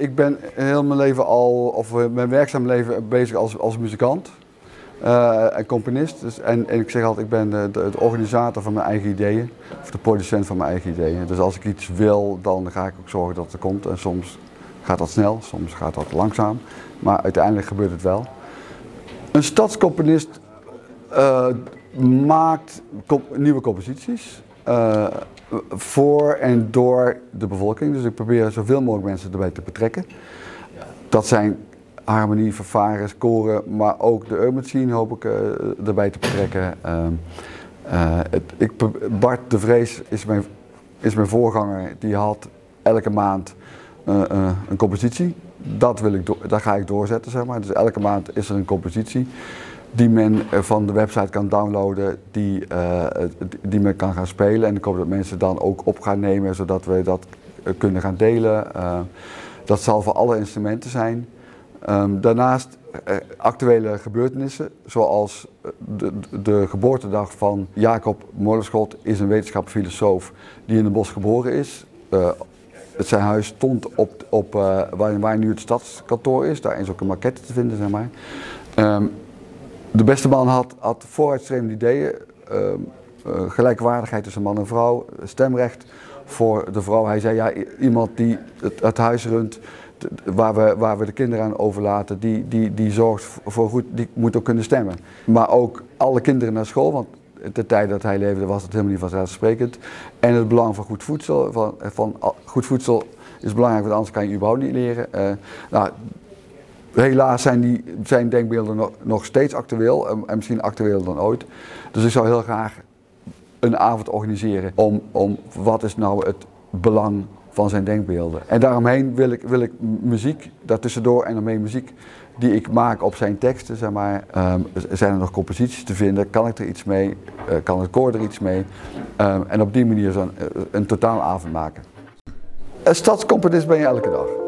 Ik ben heel mijn leven al, of eh, mijn werkzaam leven bezig als, als muzikant uh, en componist. Dus, en, en, ik zeg altijd, ik ben de, de, organisator van mijn eigen ideeën, of de producent van mijn eigen ideeën. Dus als ik iets wil, dan ga ik ook zorgen dat het er komt. En soms gaat dat snel, soms gaat dat langzaam, maar uiteindelijk gebeurt het wel. Een stadscomponist uh, maakt nieuwe composities. Uh, voor en door de bevolking. Dus ik probeer zoveel mogelijk mensen erbij te betrekken. Dat zijn harmonie, vervares, koren, maar ook de urban scene hoop ik uh, erbij te betrekken. Uh, het, ik, Bart de Vrees is mijn, is mijn voorganger. Die had elke maand een compositie. Dat, wil ik dat ga ik doorzetten, zeg maar. Dus elke maand is er een compositie die men van de website kan downloaden, die, uh, die men kan gaan spelen. En ik hoop dat mensen dan ook op gaan nemen, zodat we dat kunnen gaan delen. Dat zal voor alle instrumenten zijn. Um, daarnaast actuele gebeurtenissen, zoals de, de, geboortedag van Jacob Molenschot, is een wetenschapsfilosoof die in een bos geboren is. het zijn huis stond op, op waar, waar, nu het stadskantoor is, daar is ook een maquette te vinden, zeg maar. Um, de beste man had, vooruitstrevende ideeën, uh, gelijkwaardigheid tussen man en vrouw, stemrecht voor de vrouw. Hij zei, ja, iemand die het, huis runt, waar we, waar we de kinderen aan overlaten, die, die, die zorgt voor goed, die moet ook kunnen stemmen. Maar ook alle kinderen naar school, want de tijd dat hij leefde was het helemaal niet vanzelfsprekend. En het belang van goed voedsel, van, van goed voedsel is belangrijk, want anders kan je überhaupt niet leren. Uh, nou, Helaas zijn, die, zijn denkbeelden nog, nog steeds actueel en, en misschien actueler dan ooit. Dus ik zou heel graag een avond organiseren om, om wat is nou het belang van zijn denkbeelden. En daaromheen wil ik, wil ik muziek, daartussendoor en omheen muziek die ik maak op zijn teksten, zeg maar. Um, zijn er nog composities te vinden? Kan ik er iets mee? Uh, kan het koor er iets mee? Um, en op die manier zo'n een, een totaalavond maken. Een stadscomponist ben je elke dag.